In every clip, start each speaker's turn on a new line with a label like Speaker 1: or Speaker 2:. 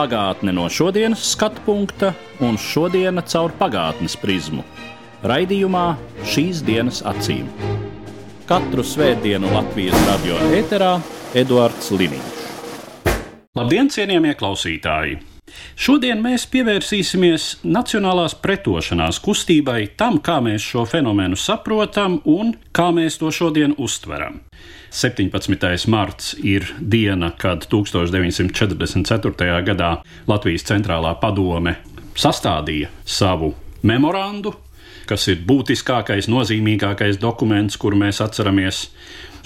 Speaker 1: Pagātne no šodienas skatu punkta un šodienas caur pagātnes prizmu. Raidījumā šīs dienas acīm. Katru svētdienu Latvijas radio eterā Eduards Liniņš. Labdien, cienījamie klausītāji! Šodien mēs pievērsīsimies nacionālās pretošanās kustībai, tam, kā mēs šo fenomenu saprotam un kā mēs to šodien uztveram. 17. marts ir diena, kad 1944. gadā Latvijas centrālā padome sastādīja savu memorandu, kas ir būtiskākais, nozīmīgākais dokuments, kuru mēs atceramies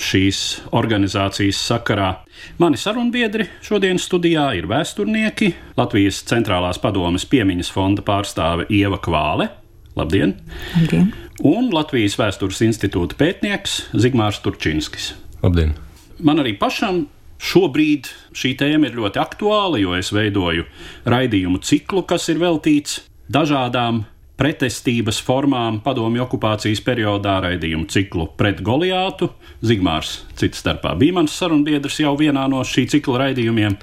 Speaker 1: šīs organizācijas sakarā. Mani sarunbiedri šodienas studijā ir vēsturnieki, Latvijas centrālās padomes piemiņas fonda pārstāve Ieva Kvāle. Labdien!
Speaker 2: Labdien.
Speaker 1: Un Latvijas vēstures institūta pētnieks Zigmārs Turčinskis.
Speaker 3: Labdien!
Speaker 1: Man arī pašam šobrīd šī tēma ir ļoti aktuāla, jo es veidoju raidījumu ciklu, kas ir veltīts dažādām pretestības formām padomju okupācijas periodā raidījumu ciklu pret Goliātu. Zigmārs cits starpā bija mans sarunbiedrs jau vienā no šī cikla raidījumiem.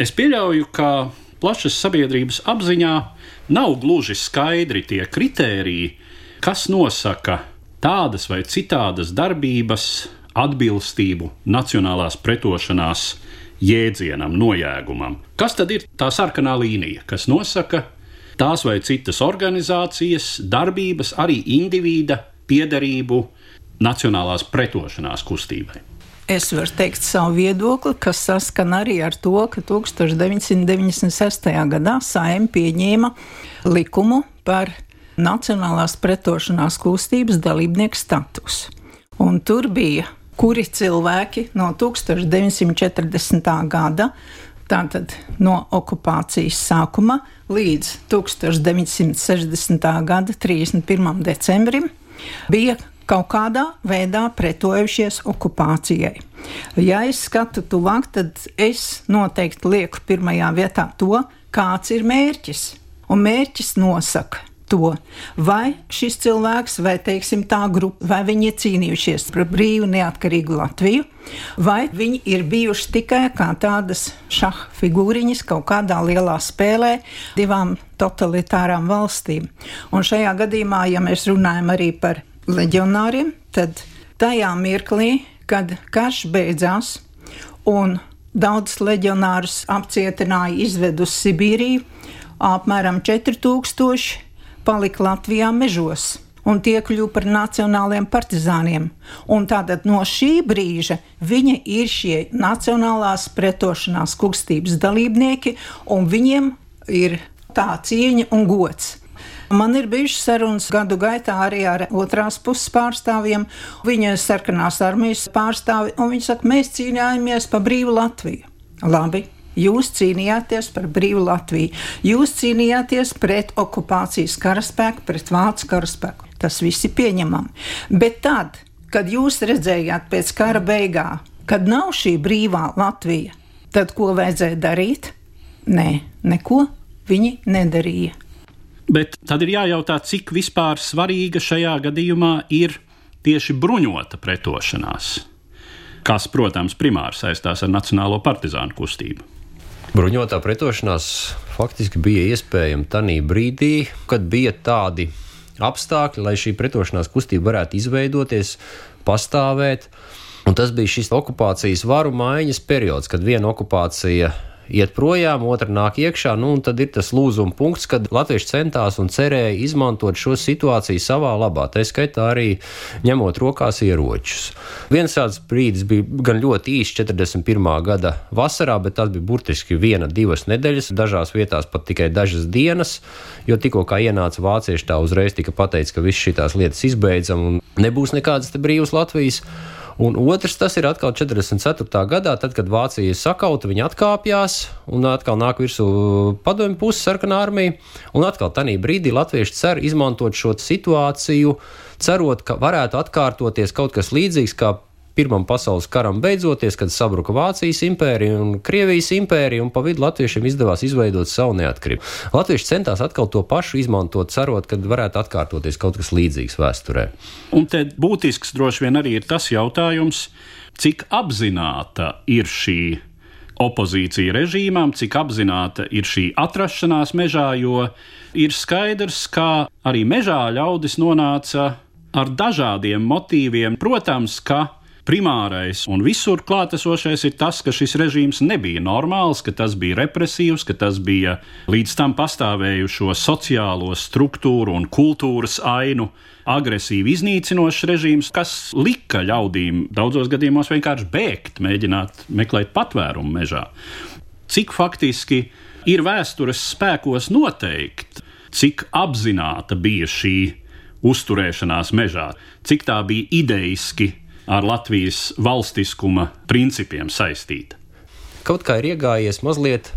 Speaker 1: Es pieļauju, ka plašas sabiedrības apziņā nav gluži skaidri tie kritēriji, kas nosaka tādas vai citādas darbības atbilstību nacionālās pretošanās jēdzienam, nojēgumam. Kas tad ir tā sarkanā līnija, kas nosaka tās vai citas organizācijas darbības, arī indivīda piederību nacionālās pretošanās kustībai?
Speaker 2: Es varu teikt savu viedokli, kas saskan arī ar to, ka 1996. gadā Saima pieņēma likumu par Nacionālās pretošanās kustības dalībnieku statusu. Un tur bija kuri cilvēki no 1940. gada, tātad no okupācijas sākuma līdz 1960. gada 31. decembrim, bija kaut kādā veidā pretojušies okupācijai. Ja es skatu tuvāk, tad es noteikti lieku pirmajā vietā to, kāds ir mērķis. Un mērķis nosaka to, vai šis cilvēks, vai teiksim, tā grupa, vai viņi ir cīnījušies par brīvu, neatkarīgu Latviju, vai viņi ir bijuši tikai kā tādas šaha figūriņas kaut kādā lielā spēlē divām totalitārām valstīm. Un šajā gadījumā, ja mēs runājam arī par leģionāriem, tad tajā mirklī, kad karš beidzās un daudz leģionārus apcietināja, izved uz Sibīriju, apmēram 4000 palika Latvijā mežos. Un tie kļuva par nacionāliem partizāniem. Un tātad no šī brīža viņi ir šie nacionālās pretošanās kustības dalībnieki, un viņiem ir tā cieņa un gods. Man ir bijušas sarunas gadu gaitā arī ar otrās puses pārstāvjiem. Viņa sarkanās armijas pārstāvi, un viņi saka, mēs cīnījāmies par brīvu Latviju. Labi, Jūs cīnījāties par brīvu Latviju. Jūs cīnījāties pret okupācijas karaspēku, pret vācu karaspēku. Tas viss ir pieņemami. Bet tad, kad jūs redzējāt pēc kara beigām, kad nav šī brīvā Latvija, tad ko vajadzēja darīt? Nē, neko viņi nedarīja.
Speaker 1: Bet tad ir jājautā, cik vispār svarīga šajā gadījumā ir tieši bruņota pretošanās, kas, protams, primāri saistās ar Nacionālo partizānu kustību.
Speaker 3: Bruņotā pretošanās faktiski bija iespējama tajā brīdī, kad bija tādi apstākļi, lai šī pretošanās kustība varētu izveidoties, pastāvēt. Un tas bija šis okupācijas varu maiņas periods, kad viena okupācija iet projām, otra nāk iekšā. Nu, tad ir tas lūzuma punkts, kad Latvieši centās un cerēja izmantot šo situāciju savā labā. Tā skaitā arī ņemot rokās ieročus. Viens tāds brīdis bija gan ļoti īsts 41. gada vasarā, bet tas bija burtiski viena, divas nedēļas, dažās vietās pat tikai dažas dienas, jo tikko ienāca vācieši, tā uzreiz tika pateikts, ka viss šīs lietas izbeidzam un nebūs nekādas brīvas Latvijas. Un otrs, tas ir atkal 44. gadā, tad, kad Vācija sakauta, viņi atkāpjas, un atkal nāk virsū padomju puses sarkanā armija. Un atkal tajā brīdī latvieši cer izmantot šo situāciju, cerot, ka varētu atkārtoties kaut kas līdzīgs kā Pirmam pasaules karam beidzoties, kad sabruka Vācijas impērija un Krievijas impērija, un pa vidu latviešiem izdevās izveidot savu neatkarību. Latvieši centās atkal to pašu izmantot, cerot, ka varētu atkārtoties kaut kas līdzīgs vēsturē.
Speaker 1: Un te būtisks droši vien arī ir tas jautājums, cik apzināta ir šī opozīcija režīmam, cik apzināta ir šī atrašanās mežā, jo ir skaidrs, ka arī mežā ļaudis nonāca ar dažādiem motīviem. Protams, ka Primārais un visur klātesošais ir tas, ka šis režīms nebija normāls, ka tas bija represīvs, ka tas bija līdz tam pastāvējušo sociālo struktūru un kultūras ainu agresīvi iznīcinošs režīms, kas lika ļaudīm daudzos gadījumos vienkārši bēgt, mēģināt meklēt patvērumu mežā. Cik faktiski ir vēstures spēkos noteikt, cik apzināta bija šī uzturēšanās mežā, cik tā bija ideiski ar Latvijas valstiskuma principiem saistīta.
Speaker 3: Kaut kā ir iegājies mazliet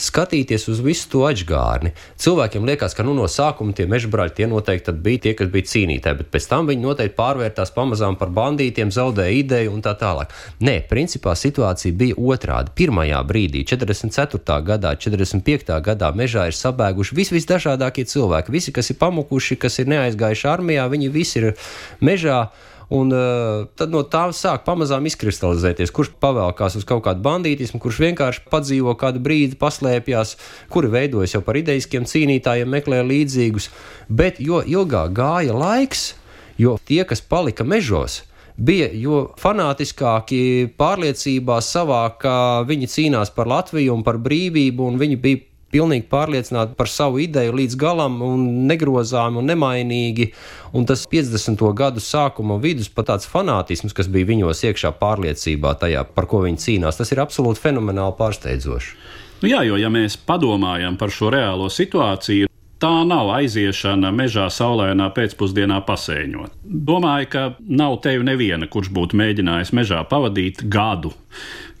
Speaker 3: skatīties uz visu to atgādni. Cilvēkiem liekas, ka nu, no sākuma tie mežbrāļi tie noteikti bija tie, kas bija cīnītāji, bet pēc tam viņi noteikti pārvērtās pamazām par bandītiem, zaudēja ideju un tā tālāk. Nē, principā situācija bija otrādi. Pirmajā brīdī, 44. gadā, 45. gadā mežā ir sabēguši vis visdažādākie cilvēki. Visi, kas ir pamukuši, kas ir neaizgājuši armijā, viņi visi ir mežā Un uh, tad no tā sāk pamazām izkristalizēties, kurš pavēlkās uz kaut kādu bandītismu, kurš vienkārši padzīvo kādu brīdi, paslēpjas, kuri veidojas jau par ideiskiem cīnītājiem, meklē līdzīgus. Bet jo ilgāk gāja laiks, jo tie, kas palika mežos, bija jo fanātiskāki pārliecībā savā, ka viņi cīnās par Latviju un par brīvību, un viņi bija pilnīgi pārliecināti par savu ideju līdz galam, un negrozāmi un nemainīgi. Un tas 50. gadu sākuma vidus, pat tāds fanātisms, kas bija viņos iekšā pārliecībā tajā, par ko viņi cīnās, tas ir absolūti fenomenāli pārsteidzoši.
Speaker 1: Nu jā, jo ja mēs padomājam par šo reālo situāciju, tā nav aiziešana mežā saulēnā pēcpusdienā pasēņot. Domāju, ka nav tevi neviena, kurš būtu mēģinājis mežā pavadīt gadu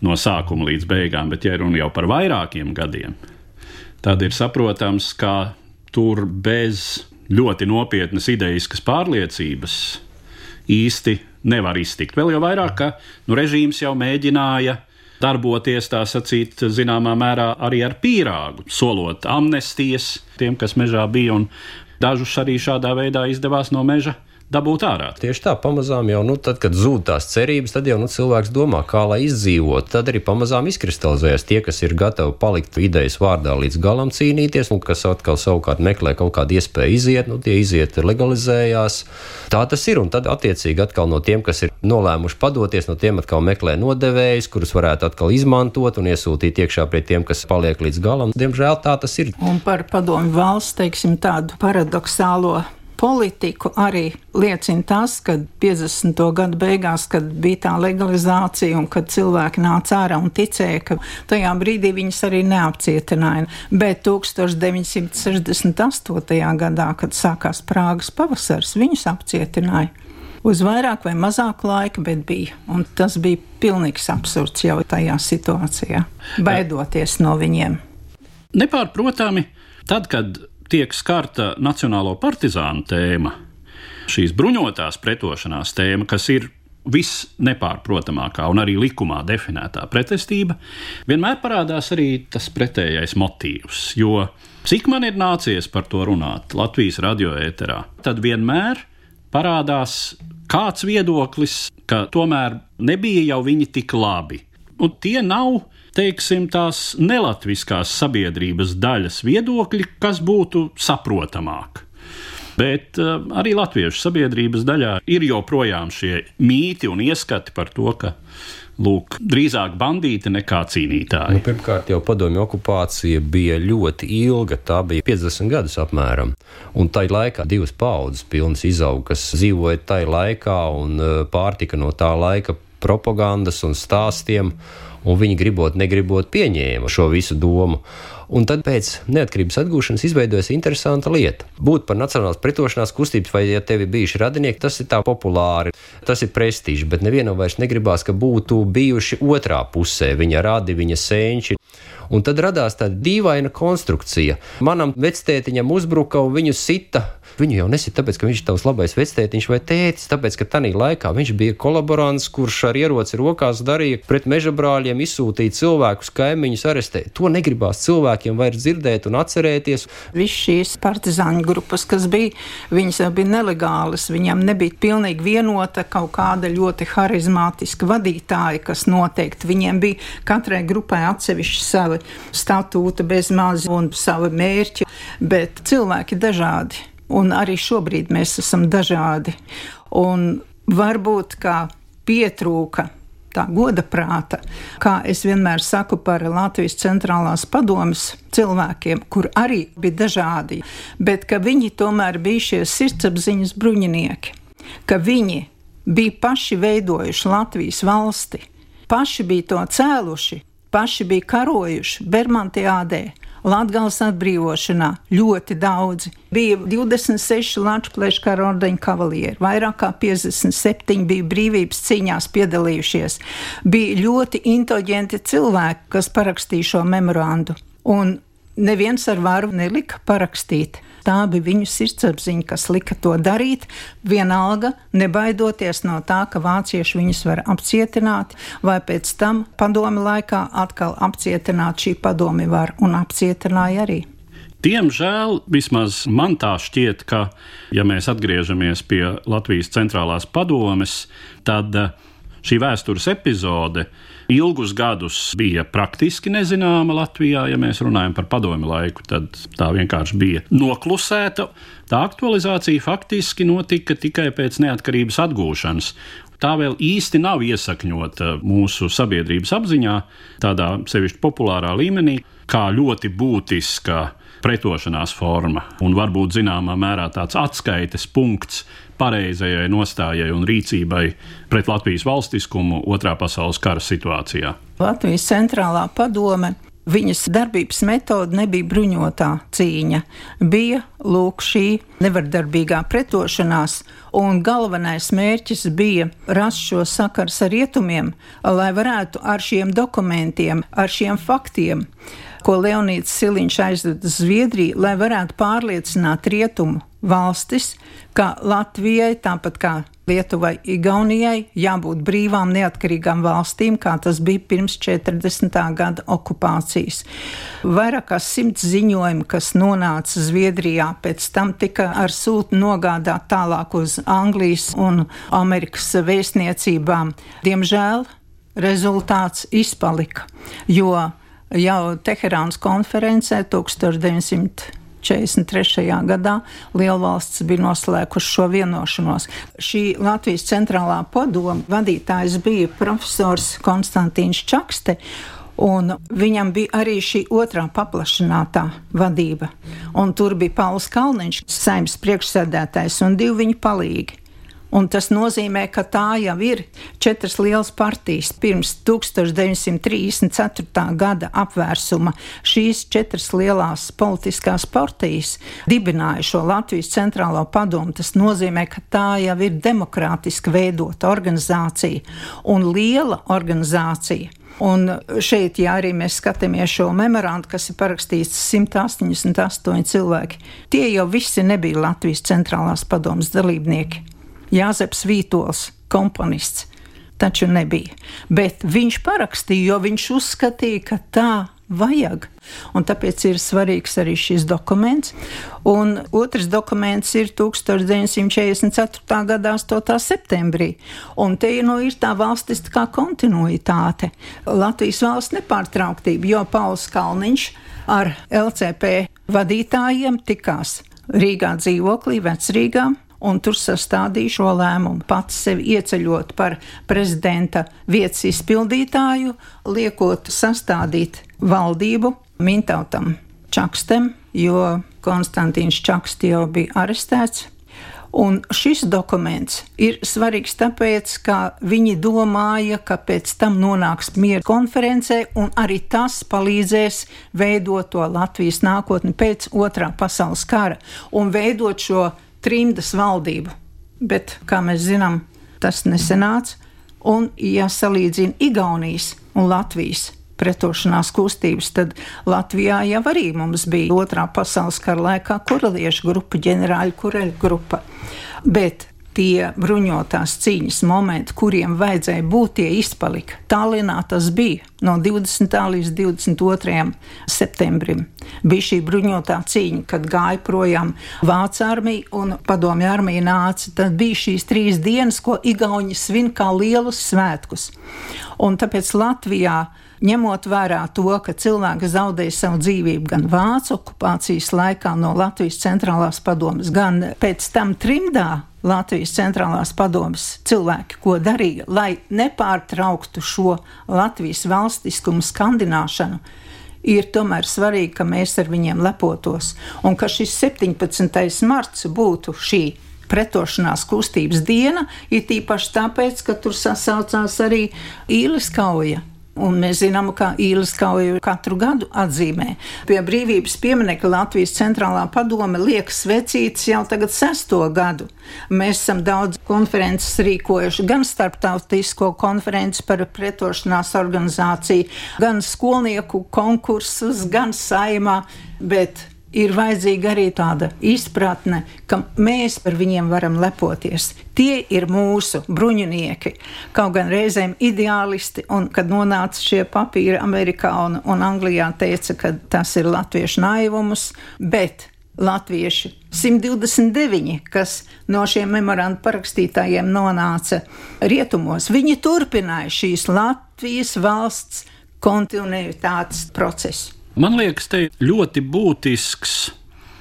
Speaker 1: no sākuma līdz beigām, bet ja runa jau par vairākiem gadiem, tad ir saprotams, ka tur bez ļoti nopietnas idejas pārliecības īsti nevar iztikt. Vēl jau vairāk, ka nu, režīms jau mēģināja darboties, tā sacīt, zināmā mērā arī ar pīrāgu, solot amnestijas tiem, kas mežā bija, un dažus arī šādā veidā izdevās no meža dabūt ārā.
Speaker 3: Tieši tā, pamazām jau, nu, tad, kad zūd tās cerības, tad jau nu, cilvēks domā, kā lai izdzīvot. Tad arī pamazām izkristalizējas tie, kas ir gatavi palikt idejas vārdā līdz galam cīnīties, un kas atkal savukārt meklē kaut kādu iespēju iziet, nu, tie iziet legalizējās. Tā tas ir, un tad attiecīgi atkal no tiem, kas ir nolēmuši padoties, no tiem atkal meklē nodevējus, kurus varētu atkal izmantot un iesūtīt iekšā pie tiem, kas paliek līdz galam. Diemžēl tā tas ir.
Speaker 2: Un par padomu valsts, teiksim, tādu paradoxālo politiku arī liecina tas, ka 50. gadu beigās, kad bija tā legalizācija un kad cilvēki nāca ārā un ticēja, ka tajā brīdī viņas arī neapcietināja. Bet 1968. gadā, kad sākās Prāgas pavasars, viņus apcietināja. Uz vairāk vai mazāk laika, bet bija. Un tas bija pilnīgs absurds jau tajā situācijā, baidoties no viņiem.
Speaker 1: Nepārprotami, tad, kad tiek skarta Nacionālo partizānu tēma, šīs bruņotās pretošanās tēma, kas ir visnepārprotamākā un arī likumā definētā pretestība, vienmēr parādās arī tas pretējais motīvs. Jo cik man ir nācies par to runāt Latvijas radioēterā, tad vienmēr parādās kāds viedoklis, ka tomēr nebija jau viņi tik labi. Un tie nav teiksim, tās nelatviskās sabiedrības daļas viedokļi, kas būtu saprotamāk. Bet uh, arī latviešu sabiedrības daļā ir joprojām šie mīti un ieskati par to, ka lūk, drīzāk bandīti nekā cīnītāji.
Speaker 3: Nu, pirmkārt, jau padomju okupācija bija ļoti ilga, tā bija 50 gadus apmēram. Un tajā laikā divas paudzes pilnas izauga, kas dzīvoja tajā laikā un pārtika no tā laika propagandas un stāstiem, un viņi gribot, negribot pieņēma šo visu domu. Un tad pēc neatkarības atgūšanas izveidojas interesanta lieta. Būt par nacionālās pretošanās kustības, vai ja tev ir bijuši radinieki, tas ir tā populāri, tas ir prestižs, bet nevienam vairs negribās, ka būtu bijuši otrā pusē viņa radi, viņa senči. Un tad radās tāda dīvaina konstrukcija. Manam vectētiņam uzbruka un viņu sita. Viņu jau nesit tāpēc, ka viņš ir tavs labais vectētiņš vai tētis, tāpēc, ka tajā laikā viņš bija kolaborants, kurš ar ieroci rokās darīja pret meža brāļiem, izsūtīja cilvēkus, kaimiņus arestēt. To negribās cilvēkiem vairs dzirdēt un atcerēties.
Speaker 2: Visas šīs partizāņu grupas, kas bija, viņas jau bija nelegālas, viņām nebija pilnīgi vienota kaut kāda ļoti harizmātiska vadītāja, kas noteikti viņiem bija katrai grupai atsevišķi savi statūti bez maz un savi mērķi, bet cilvēki dažādi. Un arī šobrīd mēs esam dažādi. Un varbūt kā pietrūka tā goda prāta, kā es vienmēr saku par Latvijas centrālās padomas cilvēkiem, kur arī bija dažādi, bet ka viņi tomēr bija šie sirdsapziņas bruņinieki, ka viņi bija paši veidojuši Latvijas valsti, paši bija to cēluši, paši bija karojuši Bermantiādē. Latvijas atbrīvošanā ļoti daudzi. Bija 26 Latvijas kara ordeņa kavalieri, vairāk kā 57 bija brīvības cīņās piedalījušies. Bija ļoti inteliģenti cilvēki, kas parakstīja šo memorandu. Un neviens ar varu nelika parakstīt. Tā bija viņu sirdsapziņa, kas lika to darīt, vienalga nebaidoties no tā, ka vācieši viņus var apcietināt, vai pēc tam padomi laikā atkal apcietināt šī padomi var un apcietināja arī.
Speaker 1: Diemžēl, vismaz man tā šķiet, ka, ja mēs atgriežamies pie Latvijas centrālās padomes, tad šī vēstures epizode ilgus gadus bija praktiski nezināma Latvijā. Ja mēs runājam par padomu laiku, tad tā vienkārši bija noklusēta. Tā aktualizācija faktiski notika tikai pēc neatkarības atgūšanas. Tā vēl īsti nav iesakņota mūsu sabiedrības apziņā, tādā sevišķi populārā līmenī, kā ļoti būtiska pretošanās forma un varbūt zināmā mērā tāds atskaites punkts pareizajai nostājai un rīcībai pret Latvijas valstiskumu otrā pasaules kara situācijā.
Speaker 2: Latvijas centrālā padome Viņas darbības metode nebija bruņotā cīņa, bija lūk šī nevardarbīgā pretošanās, un galvenais mērķis bija rast šo sakars ar rietumiem, lai varētu ar šiem dokumentiem, ar šiem faktiem, ko Leonīds Siliņš aizveda uz Zviedriju, lai varētu pārliecināt rietumu valstis, ka Latvijai, tāpat kā Lietuvai, Igaunijai, jābūt brīvām, neatkarīgām valstīm, kā tas bija pirms 40. gada okupācijas. Vairāk kā simts ziņojumu, kas nonāca Zviedrijā, pēc tam tika ar sūtu nogādāt tālāk uz Anglijas un Amerikas vēstniecībām. Diemžēl rezultāts izpalika, jo jau Teherānas konferencē 1900. 43. gadā Lielvalsts bija noslēguši šo vienošanos. Šī Latvijas centrālā padoma vadītājs bija profesors Konstantīns Čakste. Un viņam bija arī šī otrā paplašinātā vadība. Un tur bija Pauls Kalniņš, saimnes priekšsēdētājs, un divi viņa palīgi. Un tas nozīmē, ka tā jau ir četras lielas partijas. Pirms 1934. gada apvērsuma šīs četras lielās politiskās partijas dibināja šo Latvijas centrālo padomu. Tas nozīmē, ka tā jau ir demokrātiski veidota organizācija un liela organizācija. Un šeit, ja arī mēs skatāmies šo memorandu, kas ir parakstīts 188 cilvēki, tie jau visi nebija Latvijas centrālās padomas dalībnieki. Jāzeps Vītols, komponists, taču nebija. Bet viņš parakstīja, jo viņš uzskatīja, ka tā vajag. Un tāpēc ir svarīgs arī šis dokuments. Un otrs dokuments ir 1944. gada 8. septembrī. Un te nu, ir tā valstiskā kontinuitāte, Latvijas valsts nepārtrauktība, jo Pauls Kalniņš ar LCP vadītājiem tikās Rīgā dzīvoklī, Vecrīgā, un tur sastādīja šo lēmumu. Pats sevi ieceļot par prezidenta vietas izpildītāju, liekot sastādīt valdību Mintautam Čakstem, jo Konstantīns Čakste jau bija arestēts. Un šis dokuments ir svarīgs tāpēc, ka viņi domāja, ka pēc tam nonāks miera konferencē, un arī tas palīdzēs veidot to Latvijas nākotni pēc otrā pasaules kara un veidot šo trimdas valdību. Bet, kā mēs zinām, tas nesenāca. Un, ja salīdzina Igaunijas un Latvijas pretošanās kustības, tad Latvijā jau arī mums bija otrā pasaules kara laikā kureliešu grupa, ģenerāļu kureļu grupa. Bet tie bruņotās cīņas momenti, kuriem vajadzēja būt, tie izpalika. Tallinā tas bija no 20. līdz 22. septembrim. Bija šī bruņotā cīņa, kad gāja projām Vācu armija un Padomju armija nāca. Tad bija šīs trīs dienas, ko Igauni svin kā lielus svētkus. Un tāpēc Latvijā ņemot vērā to, ka cilvēki zaudēja savu dzīvību gan vācu okupācijas laikā no Latvijas centrālās padomas, gan pēc tam trimdā Latvijas centrālās padomas cilvēki, ko darīja, lai nepārtrauktu šo Latvijas valstiskumu skandināšanu, ir tomēr svarīgi, ka mēs ar viņiem lepotos. Un ka šis 17. marts būtu šī pretošanās kustības diena, ir tīpaši tāpēc, ka tur sasaucās arī īles kauja Un mēs zinām, ka īles kauju katru gadu atzīmē. Pie brīvības pieminiekta Latvijas centrālā padome liek svecītas jau tagad sesto gadu. Mēs esam daudz konferences rīkojuši, gan starptautisko konferenci par pretošanās organizāciju, gan skolnieku konkursus, gan saimā. Bet ir vajadzīga arī tāda izpratne, ka mēs par viņiem varam lepoties. Tie ir mūsu bruņinieki, kaut gan reizēm ideālisti, un kad nonāca šie papīri Amerikā un, un Anglijā, teica, ka tas ir latviešu naivums, bet latvieši 129, kas no šiem memorandu parakstītājiem nonāca rietumos, viņi turpināja šīs Latvijas valsts kontinuitātes procesu.
Speaker 1: Man liekas, te ļoti būtisks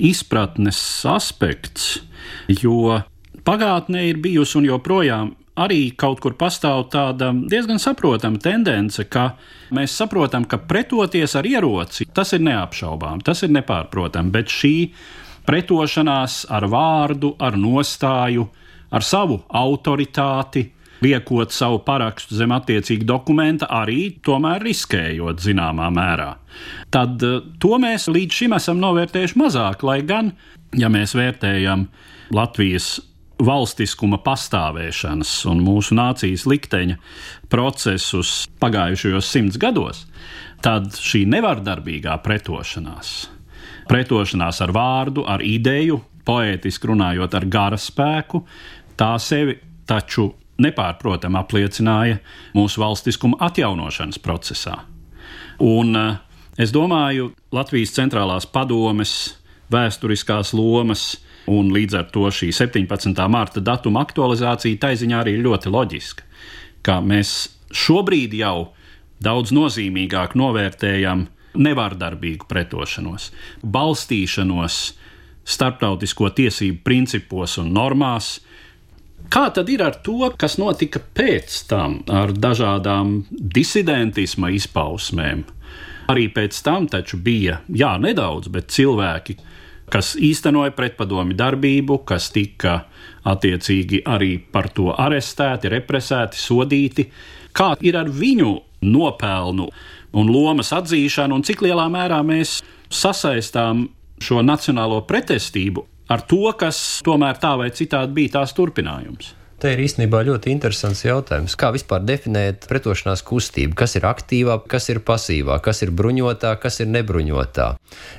Speaker 1: izpratnes aspekts, jo pagātnē ir bijusi un joprojām arī kaut kur pastāv tāda diezgan saprotama tendence, ka mēs saprotam, ka pretoties ar ieroci tas ir neapšaubām, tas ir nepārprotami, bet šī pretošanās ar vārdu, ar nostāju, ar savu autoritāti, liekot savu parakstu zem attiecīga dokumenta, arī tomēr riskējot zināmā mērā. Tad eh, to mēs līdz šim esam novērtējuši mazāk, lai gan, ja mēs vērtējam Latvijas valstiskuma pastāvēšanas un mūsu nācijas likteņa procesus pagājušajos simts gados, tad šī nevardarbīgā pretošanās, pretošanās ar vārdu, ar ideju, poētiski runājot ar gara spēku, tā sevi taču nepārprotami apliecināja mūsu valstiskuma atjaunošanas procesā. Un eh, es domāju, Latvijas centrālās padomes vēsturiskās lomas un līdz ar to šī 17. marta datuma aktualizācija taiziņā arī ir ļoti loģiska, ka mēs šobrīd jau daudz nozīmīgāk novērtējam nevārdarbīgu pretošanos, balstīšanos starptautisko tiesību principos un normās, Kā tad ir ar to, kas notika pēc tam, ar dažādām disidentisma izpausmēm? Arī pēc tam taču bija, jā, nedaudz, bet cilvēki, kas īstenoja pretpadomi darbību, kas tika attiecīgi arī par to arestēti, represēti, sodīti. Kā ir ar viņu nopelnu un lomas atzīšanu, un cik lielā mērā mēs sasaistām šo nacionālo pretestību ar to, kas tomēr tā vai citādi bija tās turpinājums.
Speaker 3: Te ir īstenībā ļoti interesants jautājums. Kā vispār definēt pretošanās kustību? Kas ir aktīvā, kas ir pasīvā, kas ir bruņotā, kas ir nebruņotā?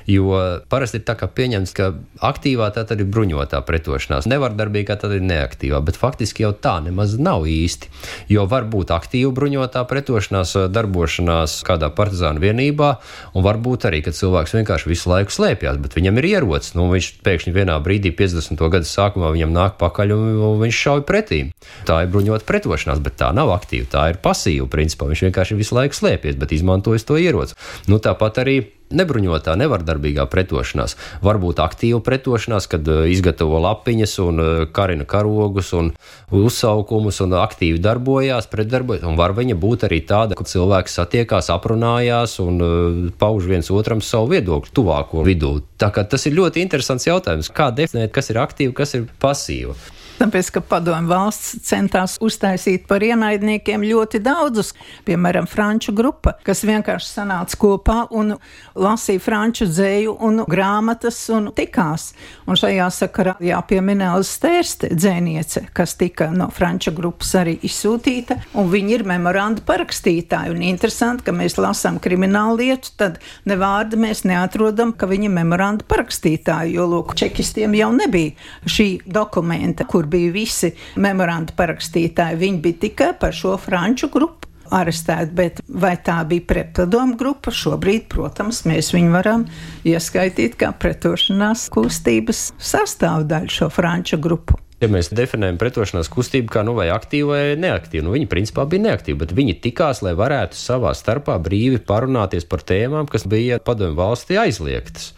Speaker 3: Jo parasti ir tā, ka pieņemts, ka aktīvā tā tad ir bruņotā pretošanās, nevardarbīgā tad ir neaktīvā, bet faktiski jau tā nemaz nav īsti. Jo var būt aktīva bruņotā pretošanās, darbošanās kādā partizānu vienībā, un varbūt arī, ka cilvēks vienkārši visu laiku slēpjas, bet viņam ir ierocis. Nu, viņš pēkšņi vienā brīdī, 50. gada sākumā, viņam nāk pakaļ un viņš šauj pretī pretī. Tā ir bruņota pretošanās, bet tā nav aktīva. Tā ir pasīva. Principā viņš vienkārši visu laiku slēpjas, bet izmantojas to ieroci. Nu, tāpat arī Nebruņotā, nevardarbīgā pretošanās, varbūt aktīva pretošanās, kad uh, izgatavo lapiņas un uh, karina karogus un uzsaukumus un aktīvi darbojās, pretdarbojas. Un var viņa būt arī tāda, ka cilvēki satiekās, aprunājās un uh, pauž viens otram savu viedokli tuvāko vidū. Tā kā tas ir ļoti interesants jautājums, kā definēt, kas ir aktīva, kas ir pasīva.
Speaker 2: Tāpēc, ka padomju valsts centās uztaisīt par ienaidniekiem ļoti daudzus, piemēram, franču grupa, kas vienkārši sanāca kopā un lasīja franču dzēju un grāmatas un tikās. Un šajā sakarā jāpiemina Elza Stērste dzēniece, kas tika no franču grupas arī izsūtīta, un viņi ir memoranda parakstītāji. Un interesanti, ka mēs lasām kriminālu lietu, tad ne vārdu mēs neatrodam, ka viņi ir memoranda parakstītāji, jo, lūk, čekistiem jau nebija šī dokumenta, kur bija visi memoranda parakstītāji. Viņi bija tikai par šo franču grupu arestēti, bet vai tā bija pretpadomu grupa? Šobrīd, protams, mēs viņu varam ieskaitīt kā pretošanās kustības sastāvdaļu šo franču grupu.
Speaker 3: Ja mēs definējam pretošanās kustību kā nu, vai aktīvu vai neaktīvu, nu, viņi principā bija neaktīvi, bet viņi tikās, lai varētu savā starpā brīvi parunāties par tēmām, kas bija padomju valstī aizliegtas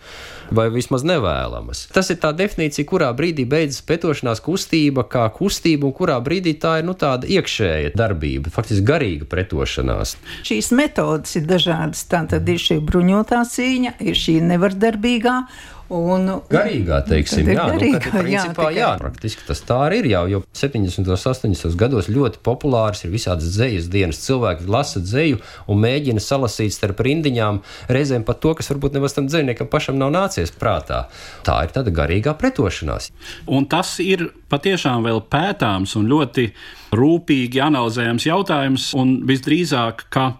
Speaker 3: vai vismaz nevēlamas. Tas ir tā definīcija, kurā brīdī beidzas petošanās kustība kā kustība, un kurā brīdī tā ir nu, tāda iekšēja darbība, faktiski garīga pretošanās.
Speaker 2: Šīs metodas ir dažādas. Tā tad ir šī bruņotā cīņa, ir šī nevardarbīgā. Un,
Speaker 3: garīgā, teiksim, jā,
Speaker 2: garīgā,
Speaker 3: nu, principā, jā, jā, praktiski tas tā arī ir jau, jo 70. un 80. gados ļoti populārs ir visādas dzejas dienas. Cilvēki lasa dzeju un mēģina salasīt starp rindiņām, reizēm pat to, kas varbūt nemaz tam dzējniekam pašam nav nācies prātā. Tā ir tāda garīgā pretošanās.
Speaker 1: Un tas ir patiešām vēl pētāms un ļoti rūpīgi analizējams jautājums, un visdrīzāk, ka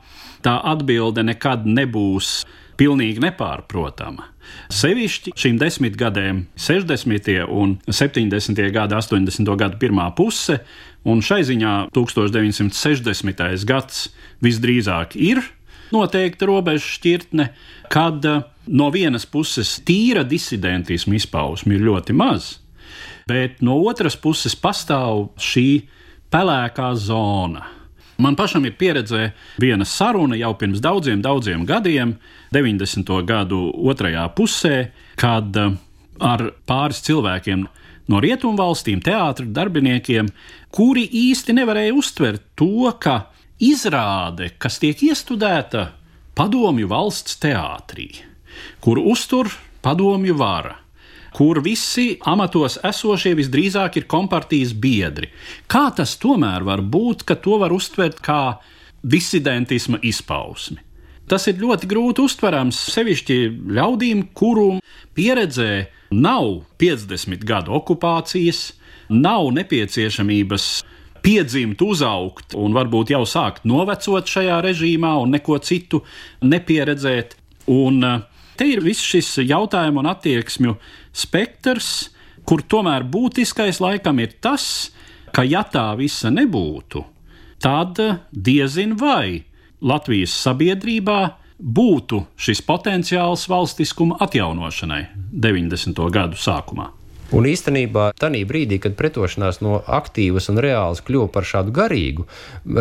Speaker 1: tā atbilde nekad nebūs pilnīgi nepārprotama. Sevišķi šīm desmitgadēm, 60. un 70. gada, 80. gada pirmā puse, un šai ziņā 1960. gads visdrīzāk ir noteikta robeža šķirtne, kad eh, no vienas puses tīra disidentisma izpausme ir ļoti maz, bet no otras puses pastāv šī pelēkā zona Man pašam ir pieredze viena saruna jau pirms daudziem, daudziem gadiem, 90. gadu otrajā pusē, kad eh, ar pāris cilvēkiem no rietumvalstīm, teātris darbiniekiem, kuri īsti nevarēja uztvert to, ka izrāde, kas tiek iestudēta padomju valsts teātrī, kur uztur padomju vara, kur visi amatos esošie visdrīzāk ir kompartijas biedri. Kā tas tomēr var būt, ka to var uztvert kā disidentisma izpausmi? Tas ir ļoti grūti uztverams sevišķi ļaudīm, kuru pieredzē nav 50 gadu okupācijas, nav nepieciešamības piedzimt, uzaugt un varbūt jau sākt novecot šajā režīmā un neko citu nepieredzēt. Un uh, Te ir viss šis jautājumu un attieksmju spektrs, kur tomēr būtiskais laikam ir tas, ka ja tā visa nebūtu, tad diezin vai Latvijas sabiedrībā būtu šis potenciāls valstiskuma atjaunošanai 90. gadu sākumā.
Speaker 3: Un īstenībā tajā brīdī, kad pretošanās no aktīvas un reālas kļuva par šādu garīgu,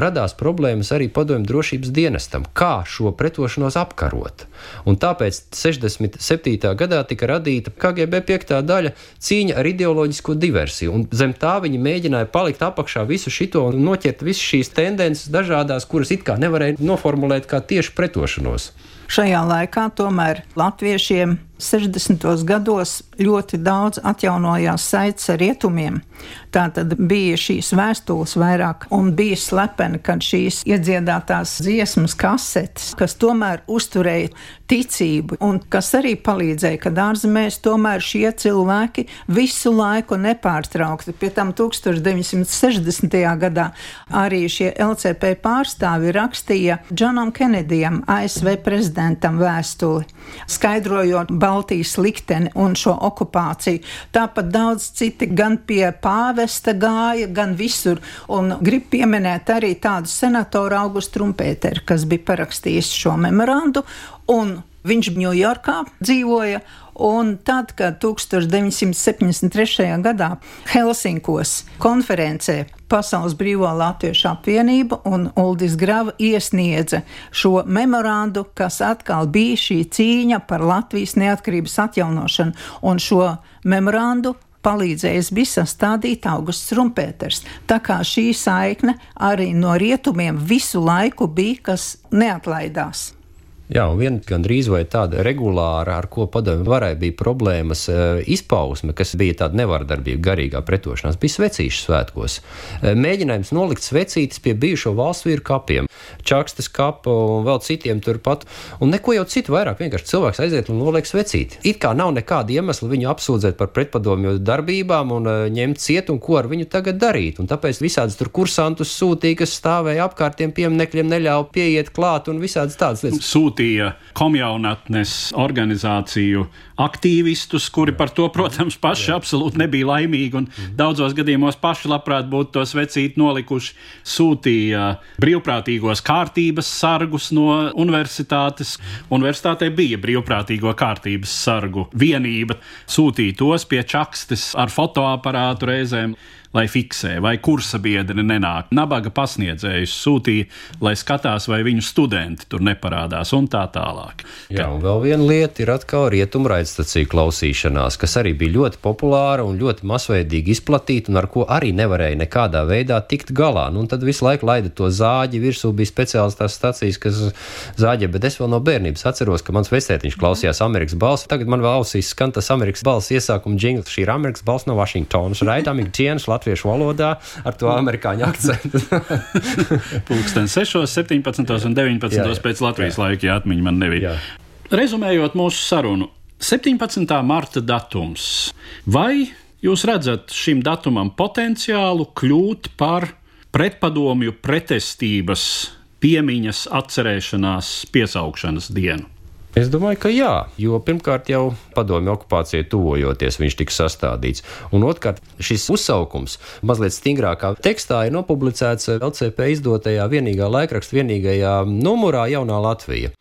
Speaker 3: radās problēmas arī padomju drošības dienestam, kā šo pretošanos apkarot. Un tāpēc 67. gadā tika radīta KGB 5. daļa cīņa ar ideoloģisko diversiju, un zem tā viņi mēģināja palikt apakšā visu šito un noķert visas šīs tendences dažādās, kuras it kā nevarēja noformulēt kā tieši pretošanos.
Speaker 2: Šajā laikā tomēr latviešiem 60. gados ļoti daudz atjaunojās saites ar rietumiem. Tā tad bija šīs vēstules vairāk, un bija slepeni, kad šīs iedziedātās dziesmas kasetes, kas tomēr uzturēja ticību, un kas arī palīdzēja, ka ārzemēs tomēr šie cilvēki visu laiku nepārtraukti. Pie tam 1960. gadā arī šie LCP pārstāvi rakstīja Džonam Kenedijam, ASV prezidentam vēstuli, skaidrojot Baltijas likteni un šo okupāciju. Tāpat daudz citi gan pie pāvesta gāja, gan visur. Un grib pieminēt arī tādu senatoru Augustu Trumpēteru, kas bija parakstījis šo memorandu. Viņš Ņujorkā dzīvoja, Un tad, kad 1973. gadā Helsinkos konferencē Pasaules Brīvā Latviešu apvienība un Uldis Grava iesniedza šo memorandu, kas atkal bija šī cīņa par Latvijas neatkarības atjaunošanu, un šo memorandu palīdzējis bija sastādīt Augusts Rumpēters. Tā kā šī saikne arī no rietumiem visu laiku bija, kas neatlaidās.
Speaker 3: Jā, un viena gandrīz vai tāda regulāra, ar ko padomju varēja bija problēmas eh, izpausme, kas bija tāda nevardarbība, garīgā pretošanās, bija svecīšu svētkos. Eh, mēģinājums nolikt svecītes pie bijušo valsts vīru kapiem, čakstas kapu un vēl citiem turpat, un neko jau citu vairāk, vienkārši cilvēks aiziet un noliek svecīti. It kā nav nekāda iemesla viņu apsūdzēt par pretpadomju darbībām un uh, ņemt ciet un ko ar viņu tagad darīt, un tāpēc visādas tur kursantus sūtīja, kas stāvēja apkārtiem pieminekļiem, neļāva pieiet klāt un visādas tādas lietas.
Speaker 1: Sūtīja sūtīja komjaunatnes organizāciju aktīvistus, kuri par to, protams, paši Jā. absolūti nebija laimīgi un mhm. daudzos gadījumos paši labprāt būtu to svecīt nolikuši. Sūtīja brīvprātīgos kārtības sargus no universitātes. Universitātē bija brīvprātīgo kārtības sargu vienība. Sūtīja tos pie čakstes ar fotoaparātu reizēm lai fiksē, vai kursa biedri nenāk. Nabaga pasniedzējus sūtīja, lai skatās, vai viņu studenti tur neparādās, un tā tālāk.
Speaker 3: Jā, un vēl viena lieta ir atkal rietumu raidstacija klausīšanās, kas arī bija ļoti populāra un ļoti masveidīgi izplatīta, un ar ko arī nevarēja nekādā veidā tikt galā. Nu, tad visu laiku laida to zāģi, virsū bija speciāls tās stacijas, kas zāģē, bet es vēl no bērnības atceros, ka mans vecētiņš klausījās Amerikas balsi. Tagad man vēl ausīs skan tas Amerikas balss iesākuma jingls. Šī ir Amerikas balss no Vašingtonas. Raidām ikdienas latviešu valodā ar to amerikāņu akcentu.
Speaker 1: Pūksteni 6, 17 un 19 jā, jā. pēc Latvijas jā. laika, ja atmiņa man nebija. Jā. Rezumējot mūsu sarunu, 17. marta datums. Vai jūs redzat šim datumam potenciālu kļūt par pretpadomju pretestības piemiņas, atcerēšanās, piesaukšanas dienu?
Speaker 3: Es domāju, ka jā, jo pirmkārt jau padomju okupācijai tuvojoties viņš tika sastādīts. Un otrkārt, šis uzsaukums mazliet stingrākā tekstā ir nopublicēts LCP izdotajā vienīgā laikraksta vienīgajā numurā Jaunā Latvija.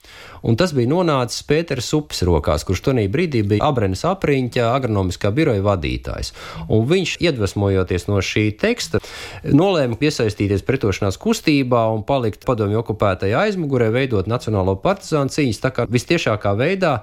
Speaker 3: Un tas bija nonācis Pēters Upes rokās, kurš tonī brīdī bija Abrenes apriņķa agronomiskā biroja vadītājs. Un viņš, iedvesmojoties no šī teksta, nolēma piesaistīties pretošanās kustībā un palikt padomju okupētajā aizmugurē, veidot nacionālo partizānu cīņas. Tā kā vistiešākā veidā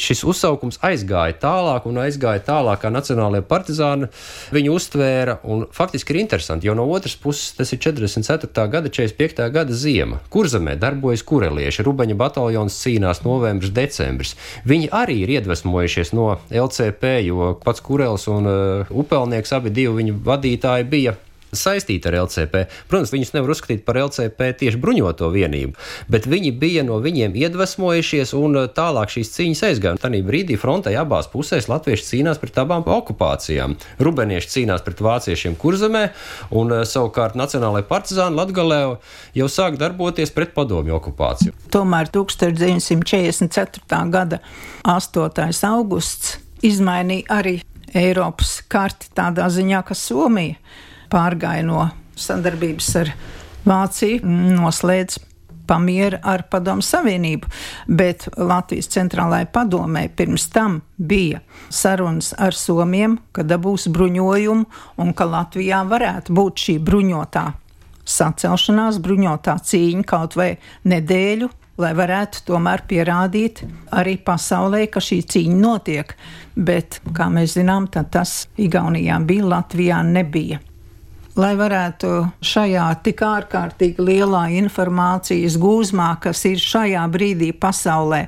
Speaker 3: šis uzsaukums aizgāja tālāk un aizgāja tālāk, kā nacionālajie partizāni viņu uztvēra. Un faktiski ir interesanti, jo no otras puses tas ir 44. gada, 45. gada ziema. Kurzemē darbojas kurelieši, Rubaņa bataljons cīnās novembris, decembris. Viņi arī ir iedvesmojušies no LCP, jo pats Kurels un uh, Upelnieks abi divi viņu vadītāji bija saistīti ar LCP. Protams, viņus nevar uzskatīt par LCP tieši bruņoto vienību, bet viņi bija no viņiem iedvesmojušies un uh, tālāk šīs cīņas aizgāja. Tanī brīdī frontē abās pusēs latvieši cīnās pret abām okupācijām. Rubenieši cīnās pret vāciešiem kurzemē, un uh, savukārt Nacionālajie partizāni Latgalē jau sāk darboties pret padomju okupāciju.
Speaker 2: Tomēr 1944. gada 8. augusts izmainīja arī Eiropas karti tādā ziņā, ka Somija pārgāja no sadarbības ar Vāciju, noslēdz pamiera ar Padomu Savienību, bet Latvijas centrālajai padomē pirms tam bija sarunas ar Somiem, ka dabūs bruņojumu un ka Latvijā varētu būt šī bruņotā sacelšanās, bruņotā cīņa kaut vai nedēļu. Lai varētu tomēr pierādīt arī pasaulē, ka šī cīņa notiek. Bet, kā mēs zinām, tas Igaunijā bija, Latvijā nebija lai varētu šajā tik ārkārtīgi lielā informācijas gūzmā, kas ir šajā brīdī pasaulē,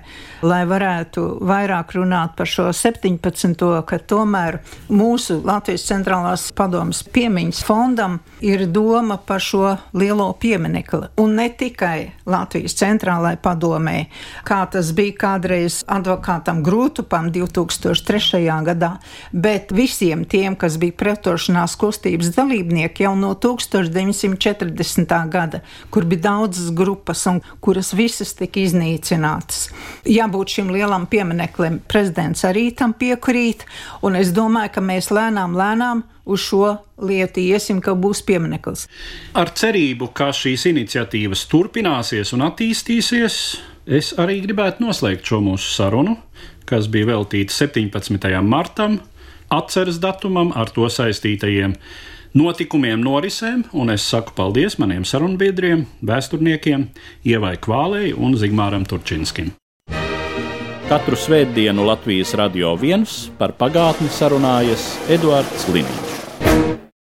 Speaker 2: lai varētu vairāk runāt par šo 17. ka tomēr mūsu Latvijas centrālās padomas piemiņas fondam ir doma par šo lielo pieminekli. Un ne tikai Latvijas centrālajai padomē, kā tas bija kādreiz advokātam Grūtupam 2003. gadā, bet visiem tiem, kas bija pretošanās kustības dalībnieki, jau no 1940. gada, kur bija daudzas grupas un kuras visas tika iznīcinātas. Jābūt šim lielam piemineklim, prezidents arī tam piekrīt, un es domāju, ka mēs lēnām, lēnām uz šo lietu iesim, ka būs piemineklis.
Speaker 1: Ar cerību, ka šīs iniciatīvas turpināsies un attīstīsies, es arī gribētu noslēgt šo mūsu sarunu kas bija veltīta 17. martam, atceres datumam, ar to saistītajiem notikumiem, norisēm, un es saku paldies maniem sarunbiedriem, vēsturniekiem, Ievai Kvālei un Zigmāram Turčinskim.
Speaker 4: Katru svētdienu Latvijas radio viens par pagātni sarunājas Eduards Liniņš.